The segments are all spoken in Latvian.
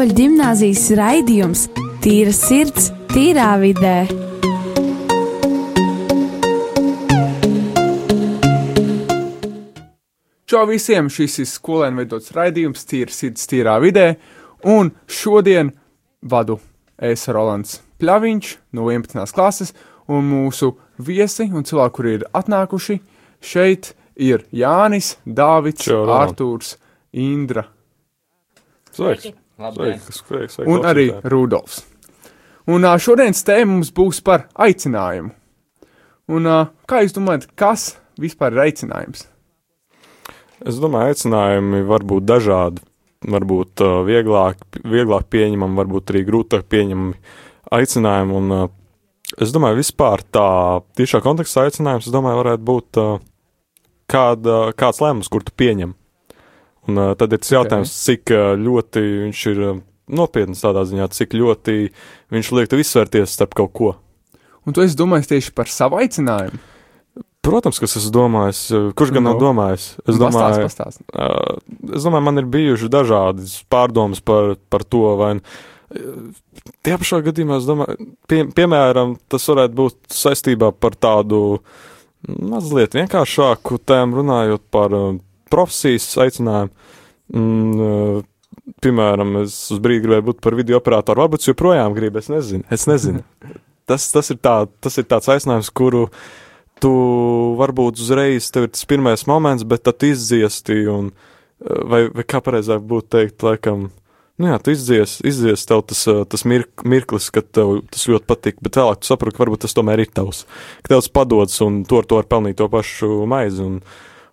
Katoļu gimnāzijas raidījums Tīra sirds, tīrā vidē. Čau visiem! Šis ir skolēnu veidots raidījums Tīra sirds, tīrā vidē, un šodien vadu es Rolands Pļaviņš no 11. klases, un mūsu viesi un cilvēki, kuri ir atnākuši šeit, ir Jānis, Dāvids, Čau. Artūrs, Indra Sveiks! Labdien! Sveiks! Sveiks! sveiks un arī. Rudolfs. Un šodienas tēma mums būs par aicinājumu. Un, kā jūs domājat, kas vispār ir aicinājums? Es domāju, aicinājumi var būt dažādi. Varbūt uh, vieglāk, vieglāk pieņemami, varbūt arī grūtāk pieņemami aicinājumi. Un, uh, es domāju, vispār tā tiešā kontekstā aicinājums, es domāju, varētu būt uh, kāda, kāds lēmums, kur tu pieņem. Un tad ir tas jautājums, cik uh, ļoti viņš ir nopietns tādā ziņā, cik ļoti viņš liek tev izsvērties starp kaut ko. Un tu esi domājis tieši par savu aicinājumu? Protams, kas es domāju, kurš gan Nu, nav domājis. Es Pastāst, domāju, pastāst. Uh, es domāju, man ir bijuši dažādas pārdomas par, par to, vai tie pašā gadījumā, domāju, pie, piemēram, tas varētu būt saistībā par tādu mazliet vienkāršāku tēmu, runājot par profesijas aicinājumu. Mm, uh, piemēram, es uz brīdi gribēju būt par video operatoru, varbūt joprojām gribu, es nezinu. Es nezinu. tas, tas, ir tā, tas ir tāds aicinājums, kuru tu varbūt uzreiz tev ir tas pirmais moments, bet tad tu izdziesti, un, eh, vai, vai kā pareizāk būtu teikt, laikam, nu jā, tu izdzies, izdzies tev tas, eh, tas mirk, mirklis, kad tev tas ļoti patīk, bet vēlāk tu saproti, ka varbūt tas tomēr ir tavs, ka tev tas padodas, un to ar to var pelnīt to pašu maizi, un,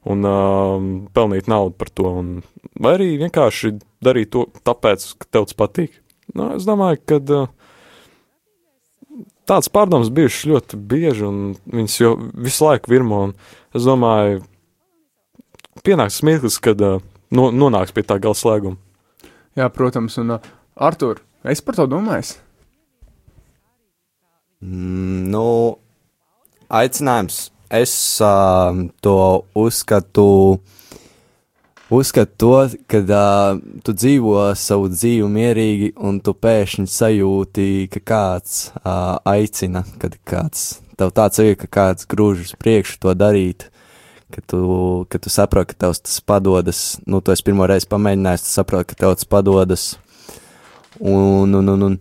un um, pelnīt naudu par to, un, vai arī vienkārši darīt to tāpēc, ka tev tas patīk. Nu, es domāju, ka uh, tāds pārdoms bijušas ļoti bieži, un viņas jau visu laiku virmo. un Es domāju, pienāks mirklis, kad uh, no, nonāks pie tā gala slēguma. Jā, protams, un uh, Artur, es par to domāju. Mm, nu, aicinājums. Es uh, to uzskatu, uzskatu to, ka uh, tu dzīvo savu dzīvi mierīgi, un tu pēkšņi sajūti, ka kāds uh, aicina, kad kāds tev tāds ir, ka kāds grūž uz priekšu to darīt. Ka tu, ka tu saproti, ka tev tas padodas, nu, tu esi pirmo reizi pamēģinājis, tu saproti, ka tev tas padodas. Un, un, un, un,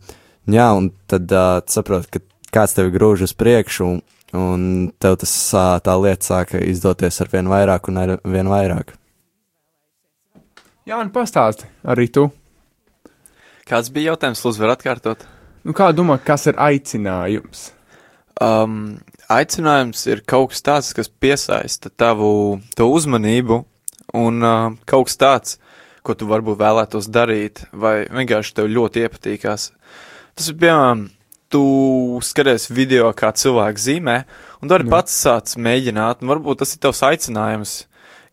jā, un tad uh, saproti, ka kāds tevi grūž uz priekšu, un, un tev tas tā lieta sāka izdoties ar vien vairāk un ar vien vairāk. Jā, un pastāsti arī tu. Kāds bija jautājums, Lūdzu, var atkārtot? Nu, kā domā, kas ir aicinājums? Um, aicinājums ir kaut kas tāds, kas piesaista tavu to uzmanību, un uh, kaut kas tāds, ko tu varbūt vēlētos darīt, vai vienkārši tev ļoti iepatīkās. Tas ir piemēram, tu skaties video, kā cilvēks zīmē, un tu arī pats sāc mēģināt, un varbūt tas ir tavs aicinājums,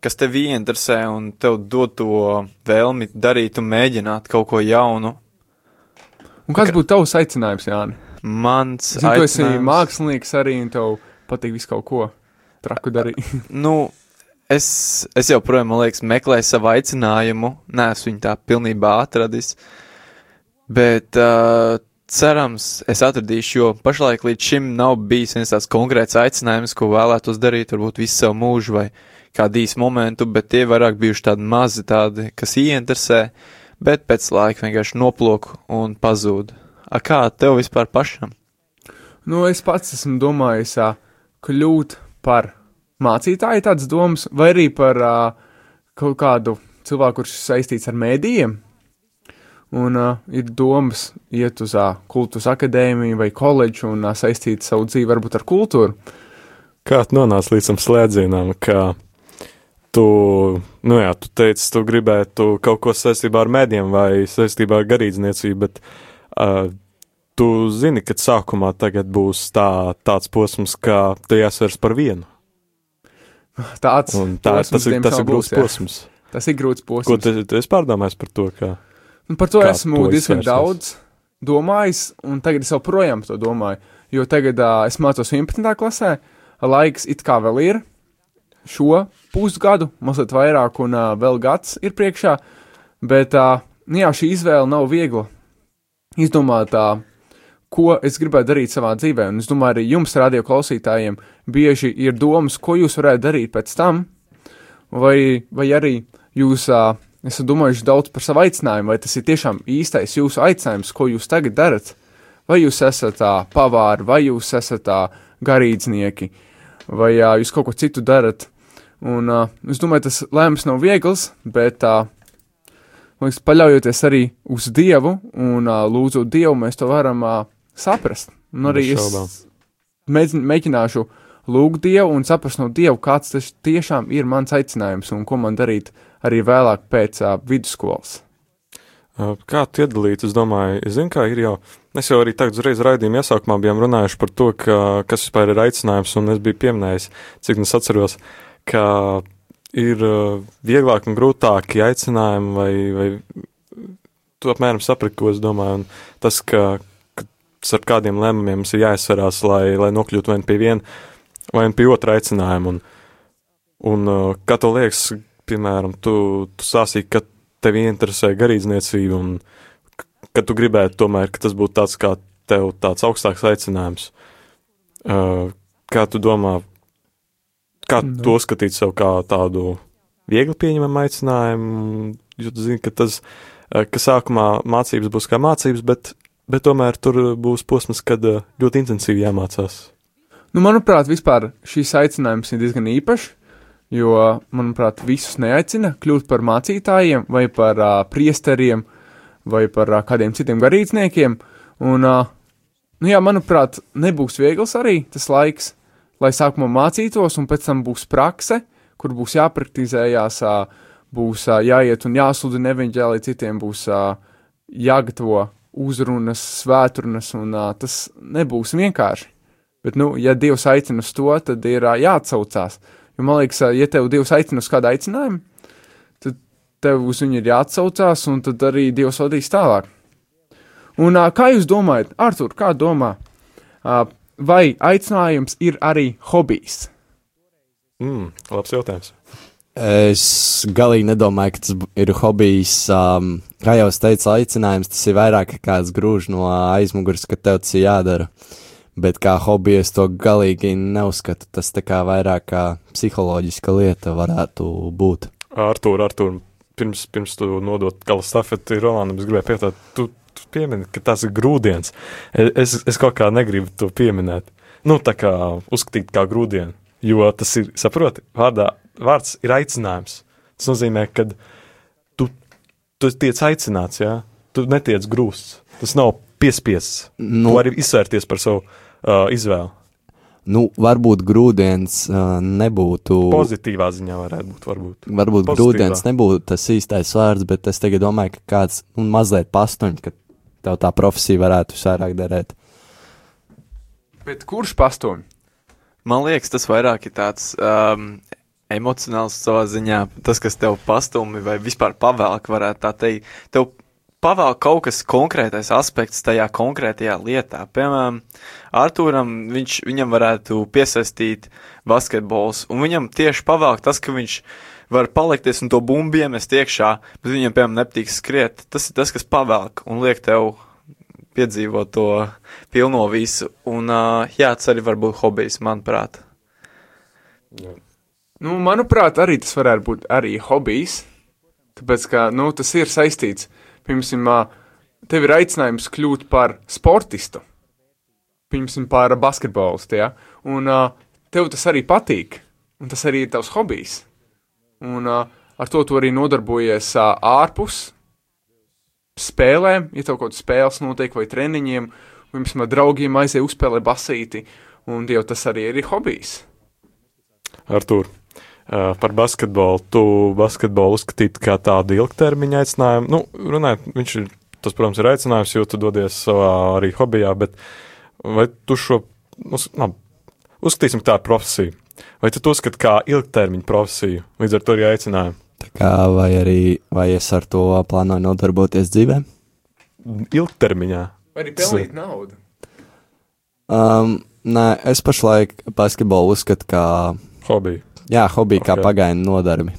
kas tev ieinteresē un tev dod to vēlmi darīt un mēģināt kaut ko jaunu. Un kas būtu tavs aicinājums, Jāni? Mans Zinu, tu esi mākslinieks arī, un tev patīk visu kaut ko traku darīt. Nu, es, es joprojām, man liekas, meklēju savu aicinājumu. Nē, es viņu tā pilnībā atradis. Bet uh, cerams, es atradīšu, jo pašlaik līdz šim nav bijis viens tāds konkrēts aicinājums, ko vēlētos darīt, varbūt visu savu mūžu vai kādu īsu momentu, bet tie vairāk bijuši tādi mazi, tādi, kas ieinteresē, bet pēc laika vienkārši noplok un pazūd. A kā tev vispār pašam? Nu, es pats esmu domājis, kļūt par mācītāju, tādas domas, vai arī par kaut kādu cilvēku, kurš saistīts ar mēdījiem. Un uh, ir domas iet uz uh, kultūras akadēmiju vai koledžu un uh, saistīt savu dzīvi varbūt ar kultūru. Kā tu nonāci līdz tam slēdzienam, ka tu, nu jā, tu teici, tu gribētu kaut ko saistībā ar mēdiem vai saistībā ar garīdzniecību, bet uh, tu zini, ka sākumā tagad būs tā, tāds posms, ka te jāsvers par vienu. Tāds Un tā, posms, tas ir, tas ir grūts būs, jā. posms. Tas ir grūts posms. Ko tu, tu esi pārdomājis par to, ka Un par to Kā esmu to diezgan izvērsies? daudz domājis, un tagad es joprojām par to domāju. Jo tagad uh, es mācos 11. klasē, laiks it kā vēl ir šo pusgadu, mazliet vairāk, un uh, vēl gads ir priekšā. Bet uh, nu jā, šī izvēle nav viegla. Izdomāt, uh, ko es gribētu darīt savā dzīvē, un es domāju, arī jums, radio klausītājiem, bieži ir domas, ko jūs varētu darīt pēc tam, vai, vai arī jūs uh, esat domājuši daudz par savu aicinājumu, vai tas ir tiešām īstais jūsu aicinājums, ko jūs tagad darat. Vai jūs esat tā pavāri, vai jūs esat tā garīdznieki, vai jā, jūs kaut ko citu darat. Un uh, es domāju, tas lēmums nav viegls, bet uh, liekas, paļaujoties arī uz Dievu un uh, lūdzot Dievu, mēs to varam uh, saprast. Un arī es mēģin, mēģināšu lūgt Dievu un saprast no Dieva, kāds tas tiešām ir mans aicinājums un ko man darīt arī vēlāk pēc uh, vidusskolas. Kā tu iedalīt? Es domāju, zinu, kā ir jau. Mēs jau arī tagad uzreiz raidījuma iesākumā bijām runājuši par to, ka, kas vispār ir aicinājums, un es biju pieminējis, cik es atceros, ka ir vieglāk un grūtāki aicinājumi, vai, vai tu apmēram saprati, ko es domāju, un tas, ka, ka ar kādiem lēmumiem mums ir jāizsverās, lai, lai nokļūtu nu pie viena, vai nu pie otra aicinājuma, un, un kā tev liekas, piemēram, tu, tu sāsīji, ka tevi interesē garīdzniecība, un ka tu gribētu tomēr, ka tas būtu tāds kā tev tāds augstāks aicinājums. Uh, kā tu domā, kā Nu. to skatīt sev kā tādu viegli pieņemamu aicinājumu, jo tu zini, ka tas, uh, ka sākumā mācības būs kā mācības, bet, bet tomēr tur būs posms, kad uh, ļoti intensīvi jāmācās. Nu, manuprāt, vispār šīs aicinājums ir diezgan īpašs, jo, manuprāt, visus neaicina kļūt par mācītājiem vai par uh, priesteriem vai par uh, kādiem citiem garīdzniekiem. Un, uh, nu, jā, manuprāt, nebūs viegls arī tas laiks, lai sākumā mācītos, un pēc tam būs prakse, kur būs jāpraktizējās, uh, būs uh, jāiet un jāsludina evaņģēlī citiem, būs uh, jāgatavo uzrunas, svētrunas, un uh, tas nebūs vienkārši. Bet, nu, ja Dievs aicina uz to, tad ir ā, jāatsaucās. Jo man liekas, ja tev Dievs aicina uz kādu aicinājumu, tad tev uz viņu ir jāatsaucās, un tad arī Dievs vadīs tālāk. Un kā jūs domājat, Artur, kā domā, vai aicinājums ir arī hobijs? Mm, labs jautājums. Es galīgi nedomāju, ka tas ir hobijs. Um, kā jau es teicu, aicinājums tas ir vairāk kā kāds grūž no aizmugures, ka tev tas ir jādara. Bet kā hobiju es to galīgi neuzskatu. Tas tā kā vairāk kā psiholoģiska lieta varētu būt. Artur, Artur, pirms, pirms tu nodot gala stafeti Rolandam, es gribēju pietāst, tu, tu piemini, ka tas ir grūdienis. Es, es kaut kā negribu to pieminēt. Nu, tā kā uzskatīt kā grūdienu, jo tas ir, saproti, vārdā, vārds ir aicinājums. Tas nozīmē, ka tu, tu tiec aicināts, jā, tu netiec grūsts. Tas nav piespiests. Nu, tu vari izvērties par savu uh, izvēli. nu varbūt grūdienis uh, nebūtu. Pozitīvā ziņā varētu būt, varbūt. Varbūt Pozitīvā. grūdienis nebūtu tas īstais vārds, bet es tagad domāju, ka kāds nu, mazliet pastuņš, ka tev tā profesija varētu vairāk derēt. Bet kurš pastāv? Man liekas, tas vairāk ir tāds um, emocionāls savā ziņā. Tas, kas tev pastumi vai vispār pavēlk, varētu tā teikt. Tev pavēl kaut kas konkrētais aspekts tajā konkrētajā lietā. Piemēram, Arthūram viņš, viņam varētu piesaistīt basketbols, un viņam tieši pavēlk tas, ka viņš var palikties un to bumbu iemest iekšā, bet viņam, piemēram, nepatīk skriet. Tas ir tas, kas pavēlk un liek tev piedzīvot to pilno visu. Un, uh, jā, tas arī var būt hobijs, manuprāt. Nu, manuprāt, arī tas varētu būt arī hobijs. Tāpēc, ka nu, tas ir saistīts. Piemēram, tev ir aicinājums kļūt par sportistu. Piemēram, par basketbolistu. Ja? Un tev tas arī patīk. Un tas arī ir tavs hobijs. Un ar to tu arī nodarbojies ārpus spēlēm, ja tev kaut kādas spēles notiek vai treniņiem, vai pirms draugiem aizēja uzspēlē basīti. Un jau tas arī ir hobijs. Artur, par basketbolu. Tu basketbolu uzskatītu kā tādu ilgtermiņa aicinājumu. Nu, runājot, viņš ir, tas, protams, ir aicinājums, jo tu dodies savā arī hobijā, bet vai tu šo, nu, s- labi, uzskatīsim, ka tā ir profesija. Vai tu to uzskati kā ilgtermiņa profesiju, līdz ar to arī aicinājumu? Tā kā vai arī, vai es ar to plānoju nodarboties dzīvē? Ilgtermiņā. Vai arī pelnīt naudu? Um, nē, es pašlaik basketbolu uzskatu kā, Hobiju. Jā, hobiju, kā Ok. pagaidu nodarbi.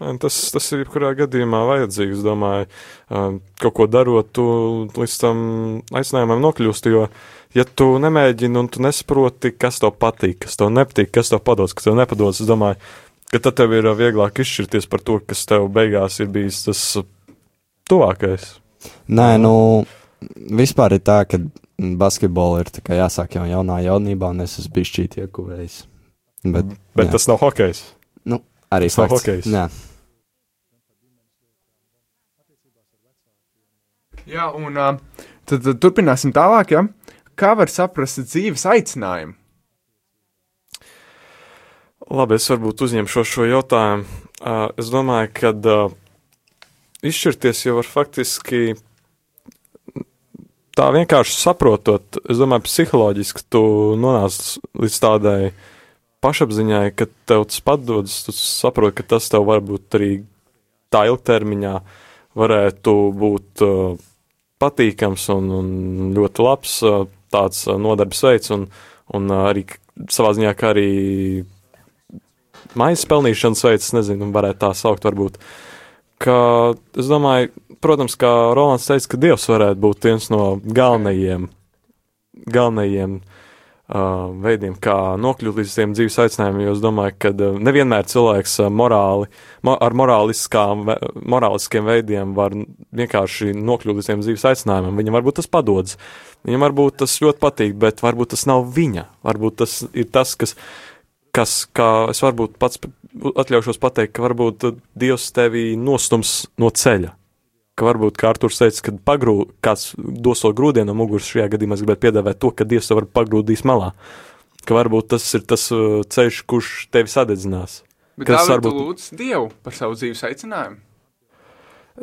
Nē, Tas, tas ir jebkurā gadījumā vajadzīgs. Domāju, kaut ko darot, tu līdz tam aicinājumam nokļūsti. Jo, ja tu nemēģini un tu nesaproti, kas tev patīk, kas tev nepatīk, kas tev padodas, kas tev nepadodas, es domāju, ka tad tev ir vieglāk izšķirties par to, kas tev beigās ir bijis tas tuvākais. Nē, nu, vispār ir tā, ka basketbolu ir tā kā jāsāk jau jaunā jaunībā, un es esmu bijis šķīt iekuvējis. Bet, Bet jā. tas nav hokejs. nu, arī tas nav fakts. hokejs. Jā. Jā, un tad, tad turpināsim tālāk. Ja? Kā var saprast dzīves aicinājumu? Labi, es varbūt uzņemšu šo jautājumu. Es domāju, ka izšķirties jau var faktiski tā vienkārši saprotot. Es domāju, psiholoģiski tu nonāc līdz tādai pašapziņai, ka tev tas padodas, tu saproti, ka tas tev varbūt arī tā ilgtermiņā varētu būt uh, patīkams un, un ļoti labs uh, tāds uh, nodarbs veids, un, un uh, arī savā ziņā, kā arī maizes pelnīšanas veids, nezinu, varētu tā saukt, varbūt. Ka, es domāju, protams, kā Rolands teica, ka Dievs varētu būt viens no galvenajiem, galvenajiem uh, veidiem, kā nokļūt līdz tiem dzīves aicinājumiem, jo es domāju, ka uh, nevienmēr cilvēks uh, morāli, mo, ar morāliskiem veidiem var vienkārši nokļūt līdz tiem dzīves aicinājumiem. Viņam varbūt tas padodas, viņam varbūt tas ļoti patīk, bet varbūt tas nav viņa. Varbūt tas ir tas, kas, kas kā es varbūt pats atļaušos pateikt, ka varbūt Dievs tevi nostums no ceļa. Ka varbūt, kā Arthurs teica, kad pagrū, kāds dos to grūdienu no muguras, šajā gadījumā es gribētu piedāvāt to, ka Dievs tev var pagrūdīs malā. Ka varbūt tas ir tas uh, ceļš, kurš tevi sadedzinās. Bet Kas kā varbūt- varbūt... lūdz Dievu par savu dzīves aicinājumu?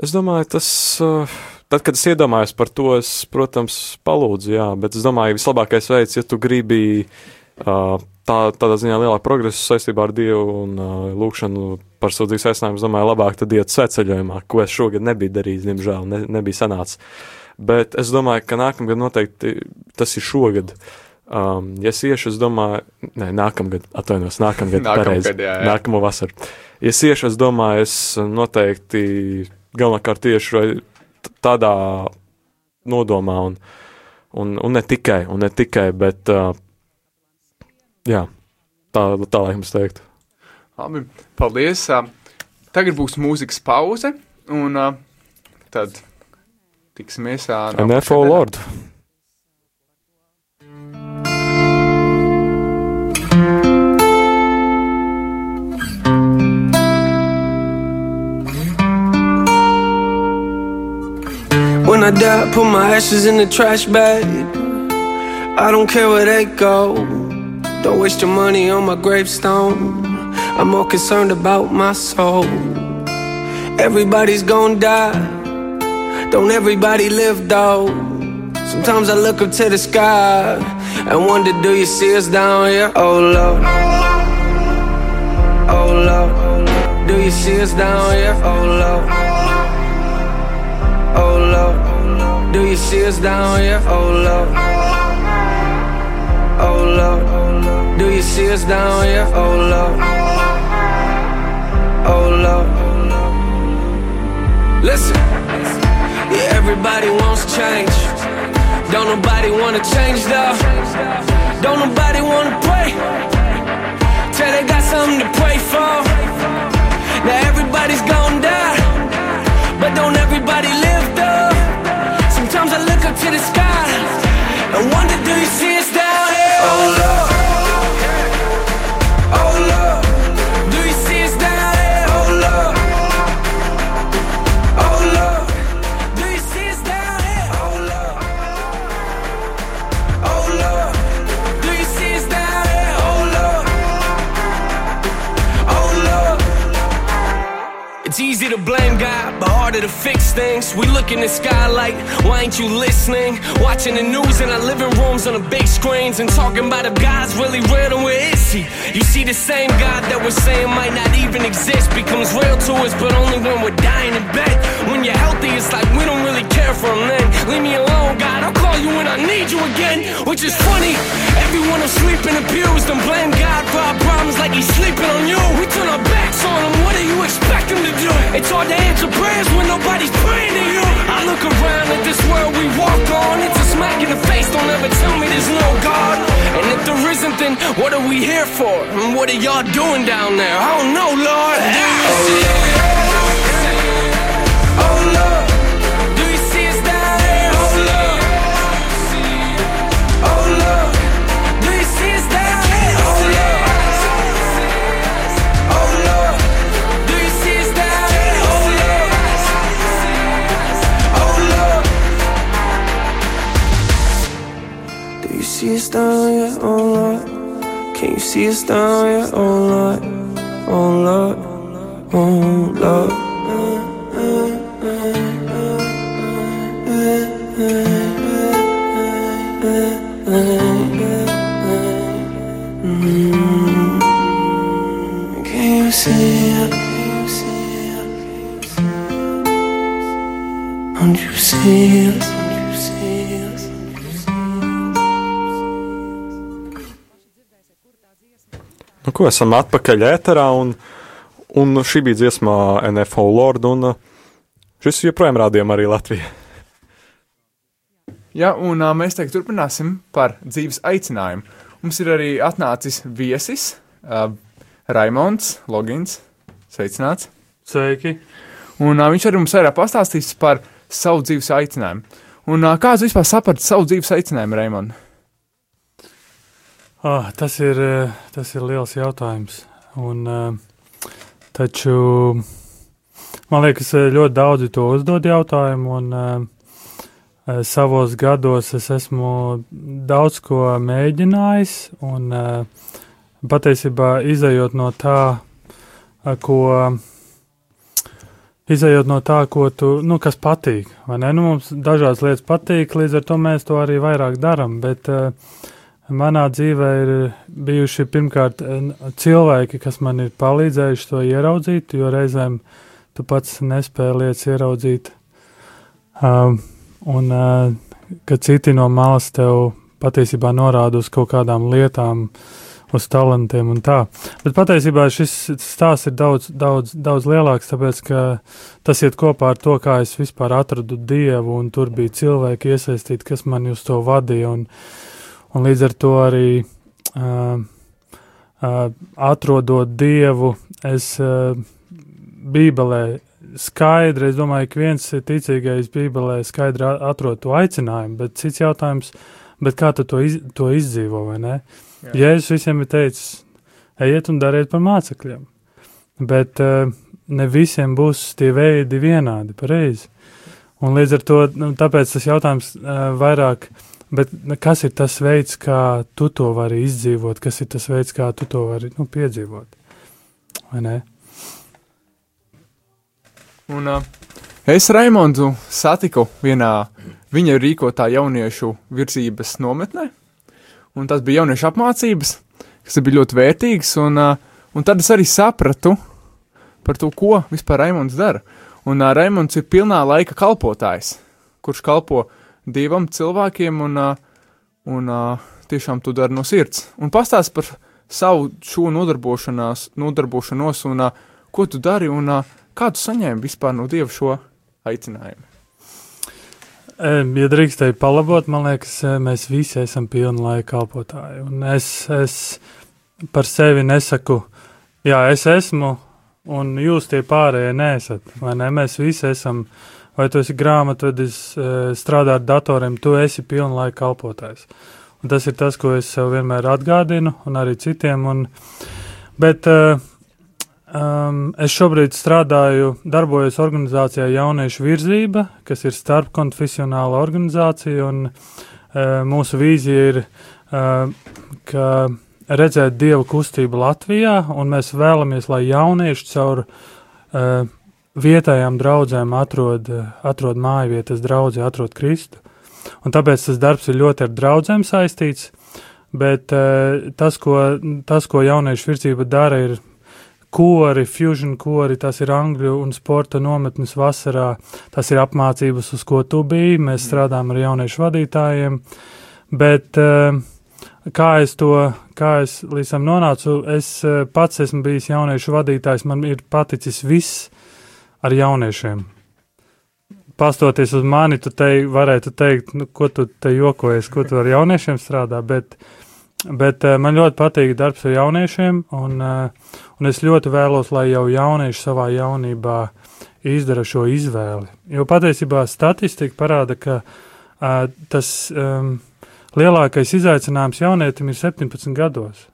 Es domāju, tas, uh, tad, kad es iedomājos par to, es, protams, palūdzu, jā, bet es domāju, vislabākais veids, ja tu gribi uh, tā, tādā ziņā lielāku progresu saistībā ar Dievu un uh, lūkšanu par savu dzīves aicinājumu, es domāju, labāk tad iet sveceļojumā, ko es šogad nebiju darījis, diemžēl, ne, nebija sanācis. Bet es domāju, ka nākamgad noteikti tas ir šogad. Um, ja es iešu, es domāju, nē, nākamgad, atvainojos, nākamgad, Nākamgad, pareizi, jā, jā. nākamo vasaru. Ja es iešu, es domāju, es noteikti galvenokārt tieši tādā nodomā un, un, un ne tikai, un ne tikai, bet uh, jā, tā, tā laikam es teiktu. Labi, paldies. Tagad būs mūzikas pauze, un tad tiksimies nākamajā NFO nedēļā. Lord. When I die, put my ashes in the trash bag. I don't care where they go. Don't waste your money on my gravestone. I'm more concerned about my soul. Everybody's gonna die. Don't everybody live though? Sometimes I look up to the sky and wonder, do you see us down here? Oh Lord. Oh Lord. Do you see us down here? Oh Lord. Oh Lord, do you see us down here? Oh Lord, see us down here? Oh Lord, oh Lord. Listen, yeah, everybody wants change. Don't nobody wanna change though. Don't nobody wanna pray. Things. We look in the sky like, why ain't you listening? Watching the news in our living rooms on the big screens and talking about if God's really real, then where is He? You see, the same God that we're saying might not even exist becomes real to us, but only when we're dying in bed. When you're healthy, it's like we don't really care for them then. Leave me alone, God, I'll call you when I need you again. Which is funny, everyone will sleep in the pews and blame God for our problems like he's sleeping on you. We turn our backs on him, what do you expect him to do? It's hard to answer prayers when nobody's praying to you. I look around at this world we walk on, it's a smack in the face, don't ever tell me there's no God. And if there isn't, then what are we here for? And what are y'all doing down there? I don't know, Lord. See us down here? Oh, Lord. Can you see us down here? Oh, Lord. Oh, Lord. Oh, Lord. Mm-hmm. Can you see it? Can you see? Don't you see Nu, ko esam atpakaļ ēterā, un, un šī bija dziesmā NFL Lord, un uh, šis joprojām rādījām arī Latvijā. Jā, un uh, mēs teikt turpināsim par dzīves aicinājumu. Mums ir arī atnācis viesis, uh, Raimons Logins. Sveicināts! Sveiki! Un uh, viņš arī mums vairāk pastāstīs par savu dzīves aicinājumu. Un uh, kāds vispār saprat savu dzīves aicinājumu, Raimond? Ah, tas, ir, eh, tas ir liels jautājums. Un, eh, taču man liekas, eh, ļoti daudzi to uzdod jautājumu. Un, savos gados es esmu daudz ko mēģinājis. Un, patiesībā izējot no tā, ko. Izejot no tā, ko tu, nu, kas patīk? Nu, mums dažādas lietas patīk, līdz ar to mēs to arī vairāk darām. Bet uh, manā dzīvē ir bijuši pirmkārt eh, cilvēki, kas man ir palīdzējuši to ieraudzīt, jo reizēm tu pats nespēji lietas ieraudzīt. Um, un uh, ka citi no malas tev patiesībā norāda uz kaut kādām lietām, uz talantiem un tā. Bet patiesībā šis stāsts ir daudz, daudz, daudz lielāks, tāpēc ka tas iet kopā ar to, kā es vispār atradu dievu, un tur bija cilvēki iesaistīti, kas mani uz to vadīja. Un, un līdz ar to arī uh, uh, atrodot dievu, es uh, Bībelē skaidri, es domāju, ka viens ticīgais Bībelē skaidri atrod to aicinājumu, bet cits jautājums, bet kā tu to, iz, to izdzīvo, vai ne? Jā. Jēzus visiem ir teicis, ejiet un dariet par mācekļiem, bet uh, ne visiem būs tie veidi vienādi, pareizi. Un līdz ar to, nu, tāpēc tas jautājums uh, vairāk, bet nu, kas ir tas veids, kā tu to vari izdzīvot, kas ir tas veids, kā tu to vari, nu, piedzīvot? Un uh, es Raimondu satiku vienā viņa rīkotā jauniešu virzības nometnē, un tas bija jauniešu apmācības, kas bija ļoti vērtīgas, un, uh, un tad es arī sapratu par to, ko vispār Raimonds dara. Un uh, Raimonds ir pilnā laika kalpotājs, kurš kalpo divam cilvēkiem, un, uh, un uh, tiešām to dara no sirds. Un pastāst par savu šo nodarbošanās, nodarbošanos, un uh, ko tu dari, un uh, kā tu saņēmi vispār no Dieva šo aicinājumu? Ja drīkstēju palabot, man liekas, mēs visi esam pilna laika kalpotāji. Un es, es par sevi nesaku, jā, es esmu, un jūs tie pārējie nesat. Vai ne? Mēs visi esam, vai tu esi grāmatvedis, strādā ar datoriem, tu esi pilna laika kalpotājs. Un tas ir tas, ko es sev vienmēr atgādinu, un arī citiem. Un, bet uh, Um, es šobrīd strādāju, darbojos organizācijā Jauniešu virzība, kas ir starpkonfesionāla organizācija, un uh, mūsu vīzija ir, uh, ka redzēt dievu kustību Latvijā, un mēs vēlamies, lai jaunieši caur uh, vietējām draudzēm atrod, atrod māju vietas draudzē, atrod Kristu. Un tāpēc tas darbs ir ļoti ar draudzēm saistīts, bet uh, tas, ko, tas, ko jauniešu virzība dara, ir kori, fusion kori, tas ir angļu un sporta nometnes vasarā, tas ir apmācības, uz ko tu biji, mēs strādājam ar jauniešu vadītājiem, bet uh, kā es to, kā es līdz tam nonācu, es uh, pats esmu bijis jauniešu vadītājs, man ir paticis viss ar jauniešiem. Pastoties uz mani, tu te varētu teikt, nu, ko tu te jokojies, ko tu ar jauniešiem strādā, bet Bet uh, man ļoti patīk darbs ar jauniešiem, un, uh, un es ļoti vēlos, lai jau jaunieši savā jaunībā izdara šo izvēli. Jo patiesībā statistika parāda, ka uh, tas um, lielākais izaicinājums jaunietim ir 17 gados.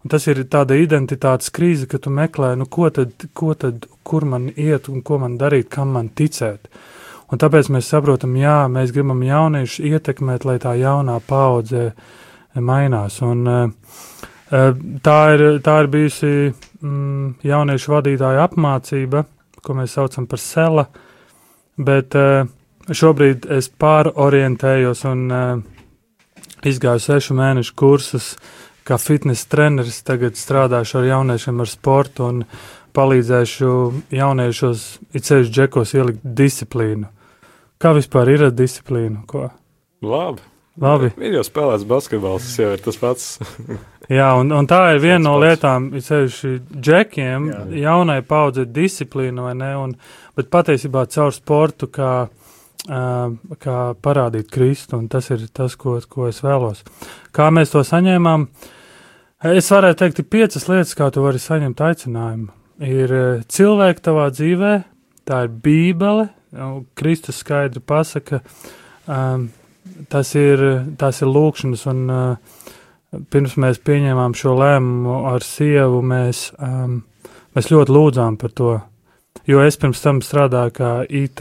Un tas ir tāda identitātes krīze, ka tu meklē, nu, ko tad, ko tad, kur man iet un ko man darīt, kam man ticēt. Un tāpēc mēs saprotam, jā, mēs gribam jauniešus ietekmēt, lai tā jaunā paudze mainās. Un, eh, eh, tā, ir, tā ir bijusi mm, jauniešu vadītāja apmācība, ko mēs saucam par sela, bet eh, šobrīd es pārorientējos un izgāju sešu mēnešu kursus kā fitnesa treneris. Tagad strādāšu ar jauniešiem ar sportu un palīdzēšu jauniešos, it sevišķi džekos, ielikt disciplīnu. Kā vispār ir ar disciplīnu? Ko? Labi. Labi. Ir jau spēlēts basketbols, tas jau ir tas pats. Jā, un, un tā ir viena no lietām, ir sevišķi džekiem, Jā. jaunai paudzei disciplīna vai ne, un, bet patiesībā caur sportu kā, uh, kā parādīt Kristu, un tas ir tas, ko, ko es vēlos. Kā mēs to saņēmām? Es varētu teikt, ir piecas lietas, kā tu vari saņemt aicinājumu. Ir cilvēki tavā dzīvē, tā ir bībele, Kristus skaidri pasaka, um, tas ir, tas ir lūkšanas, un uh, pirms mēs pieņēmām šo lēmumu ar sievu, mēs, um, mēs ļoti lūdzām par to, jo es pirms tam strādāju kā IT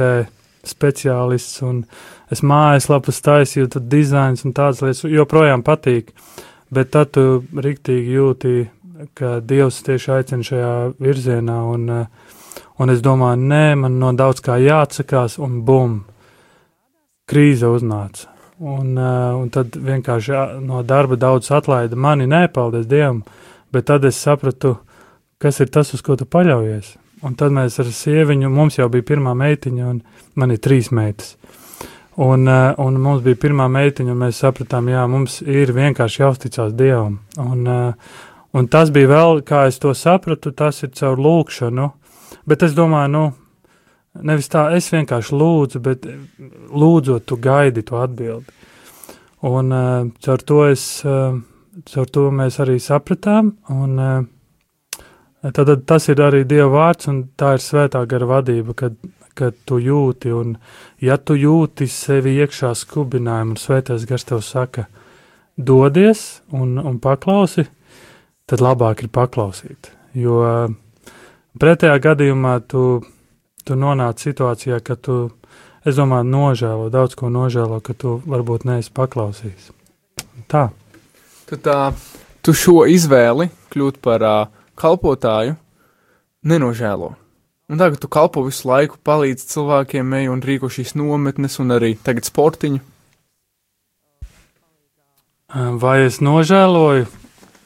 speciālists, un es mājaslapas taisīju, tad dizains un tādas lietas joprojām patīk, bet tad tu riktīgi jūti, ka Dievs tieši aicina šajā virzienā, un, uh, un es domāju, nē, man no daudz kā jāatsakās, un bum! krīze uznāca. Un, uh, un tad vienkārši no darba daudz atlaida mani, nepaldies Dievam, bet tad es sapratu, kas ir tas, uz ko tu paļaujies. Un tad mēs ar sieviņu, mums jau bija pirmā meitiņa, un man ir trīs meitas. Uh, un mums bija pirmā meitiņa, un mēs sapratām, jā, mums ir vienkārši jāuzticās Dievam. Un, uh, un tas bija vēl, kā es to sapratu, tas ir caur lūkšanu. Bet es domāju, nu, Nevis tā, es vienkārši lūdzu, bet lūdzot, tu gaidi to atbildi. Un caur to es, caur to mēs arī sapratām, un tad tas ir arī Dieva vārds, un tā ir svētā gara vadība, kad, kad tu jūti, un ja tu jūti sevi iekšā skubinājumu, un svētais gars tev saka, dodies un, un paklausi, tad labāk ir paklausīt, jo pretējā gadījumā tu tu nonāc situācijā, ka tu, es domāju, nožēlo, daudz ko nožēlo, ka tu varbūt neesi paklausījis. Tā. Tu, tā, tu šo izvēli kļūt par uh, kalpotāju nenožēlo. Un tagad tu kalpo visu laiku, palīdz cilvēkiem, ej un rīko šīs nometnes un arī tagad sportiņu. Vai es nožēloju?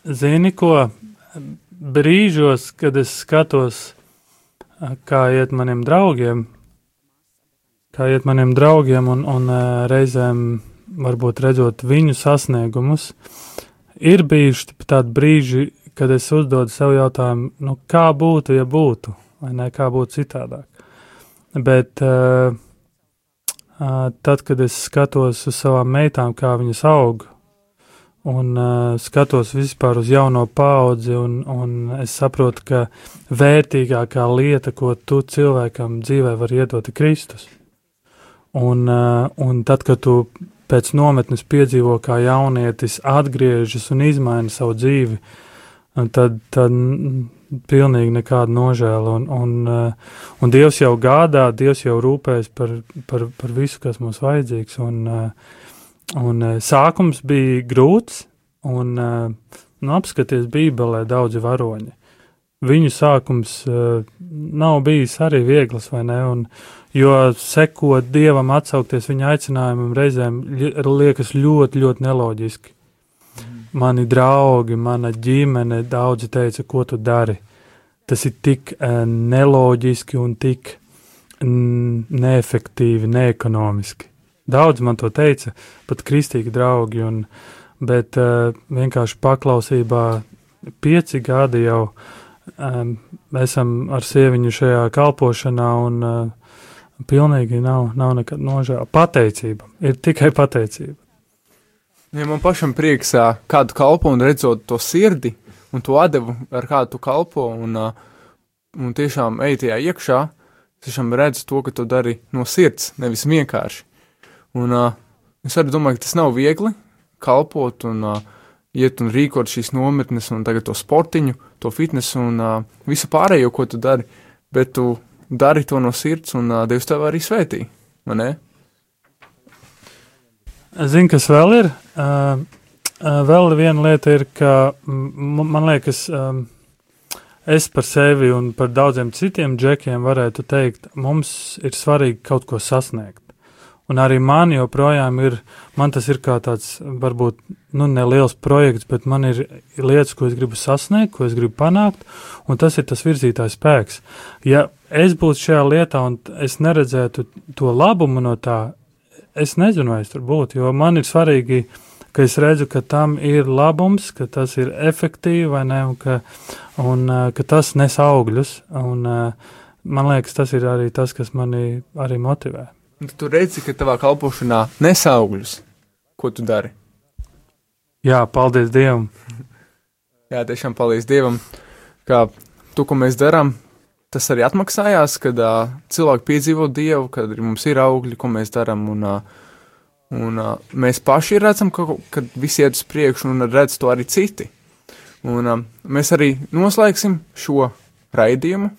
Zini, ko brīžos, kad es skatos kā iet maniem draugiem, kā iet maniem draugiem un, un reizēm varbūt redzot viņu sasniegumus, ir bijuši tādi brīži, kad es uzdodu sev jautājumu, nu, kā būtu, ja būtu, vai ne, kā būtu citādāk. Bet uh, uh, tad, kad es skatos uz savām meitām, kā viņas aug, un uh, skatos vispār uz jauno paudzi, un, un es saprotu, ka vērtīgākā lieta, ko tu cilvēkam dzīvē var iedot, ir Kristus. Un, uh, un tad, kad tu pēc nometnes piedzīvo, kā jaunietis atgriežas un izmaina savu dzīvi, tad, tad pilnīgi nekāda nožēla. Un, un, uh, un Dievs jau gādā, Dievs jau rūpējas par, par, par visu, kas mums vajadzīgs. Un, uh, Un uh, sākums bija grūts, un nu, apskaties Bībelē daudzi varoņi. Viņu sākums nav bijis arī viegls, vai ne? Un, jo sekot Dievam, atsaukties viņa aicinājumam, reizēm liekas ļoti, ļoti neloģiski. Mani draugi, mana ģimene, daudzi teica, ko tu dari. tas ir tik uh, neloģiski un tik neefektīvi, neekonomiski. Daudz man to teica, pat kristīgi draugi, un, bet uh, vienkārši paklausībā pieci gadi jau um, esam ar sieviņu šajā kalpošanā, un uh, pilnīgi nav, nav nekad nožēla. Pateicība, ir tikai pateicība. Ja man pašam prieks, kādu kalpo un redzot to sirdi un to atdevu, ar kādu tu kalpo, un, un tiešām ej tajā iekšā, tiešām redz to, ka tu dari no sirds, nevis vienkārši. Un es arī domāju, ka tas nav viegli kalpot un iet un rīkot šīs nometnes un tagad to sportiņu, to fitnesu un visu pārējo, ko tu dari, bet tu dari to no sirds un Dievs tev arī svētī, vai ne? Zinu, kas vēl ir. Uh, uh, vēl viena lieta ir, ka man liekas, um, es par sevi un par daudziem citiem džekiem varētu teikt, mums ir svarīgi kaut ko sasniegt. Un arī man joprojām ir, man tas ir kā tāds, varbūt, nu, neliels projekts, bet man ir lietas, ko es gribu sasniegt, ko es gribu panākt, un tas ir tas virzītājs spēks. Ja es būtu šajā lietā un es neredzētu to labumu no tā, es nezinu, vai es tur būtu, jo man ir svarīgi, ka es redzu, ka tam ir labums, ka tas ir efektīvi, vai ne, un ka, un, ka tas nes augļus, un man liekas, tas ir arī tas, kas mani arī motivē. Tu redzi, ka tavā kalpošanā nesaugļus, ko tu dari. Jā, paldies Dievam! Jā, tiešām paldies Dievam, ka to, ko mēs darām, tas arī atmaksājās, kad uh, cilvēki piedzīvo Dievu, kad mums ir augļi, ko mēs darām. Un, uh, un uh, mēs paši redzam, ka, kad visi iet uz priekšu, un redz to arī citi. Un uh, mēs arī noslēgsim šo raidījumu.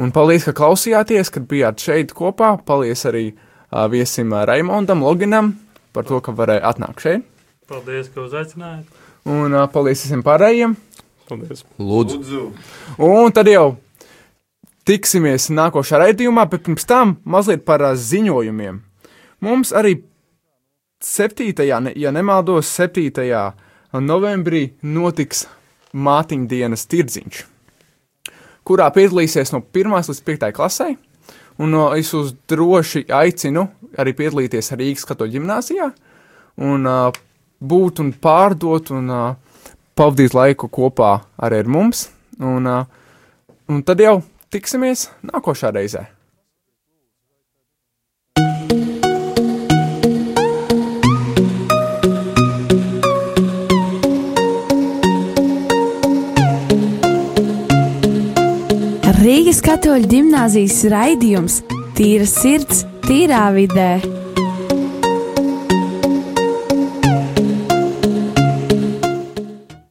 Un paldies, ka klausījāties, kad bijāt šeit kopā. Paldies arī uh, viesim uh, Raimondam Loginam par to, ka varēja atnākt šeit. Paldies, ka uzaicinājāt! Un uh, paldies visiem pārējiem! Paldies! Lūdzu, Un tad jau tiksimies nākošā raidījumā, bet pirms tam mazliet par ā, ziņojumiem. Mums arī 7. Ne, ja nemaldos, 7. novembrī notiks mātiņu dienas tirdziņš, kurā piedalīsies no 1. līdz 5. klasē. Un no, es uz droši aicinu arī piedalīties Rīgas katoļu ģimnāzijā un uh, būt un pārdot un uh, pavadīt laiku kopā arī ar mums. Un, uh, un tad jau tiksimies nākošā reizē. Rīgas katoļu gimnāzijas raidījums Tīra sirds, tīrā vidē.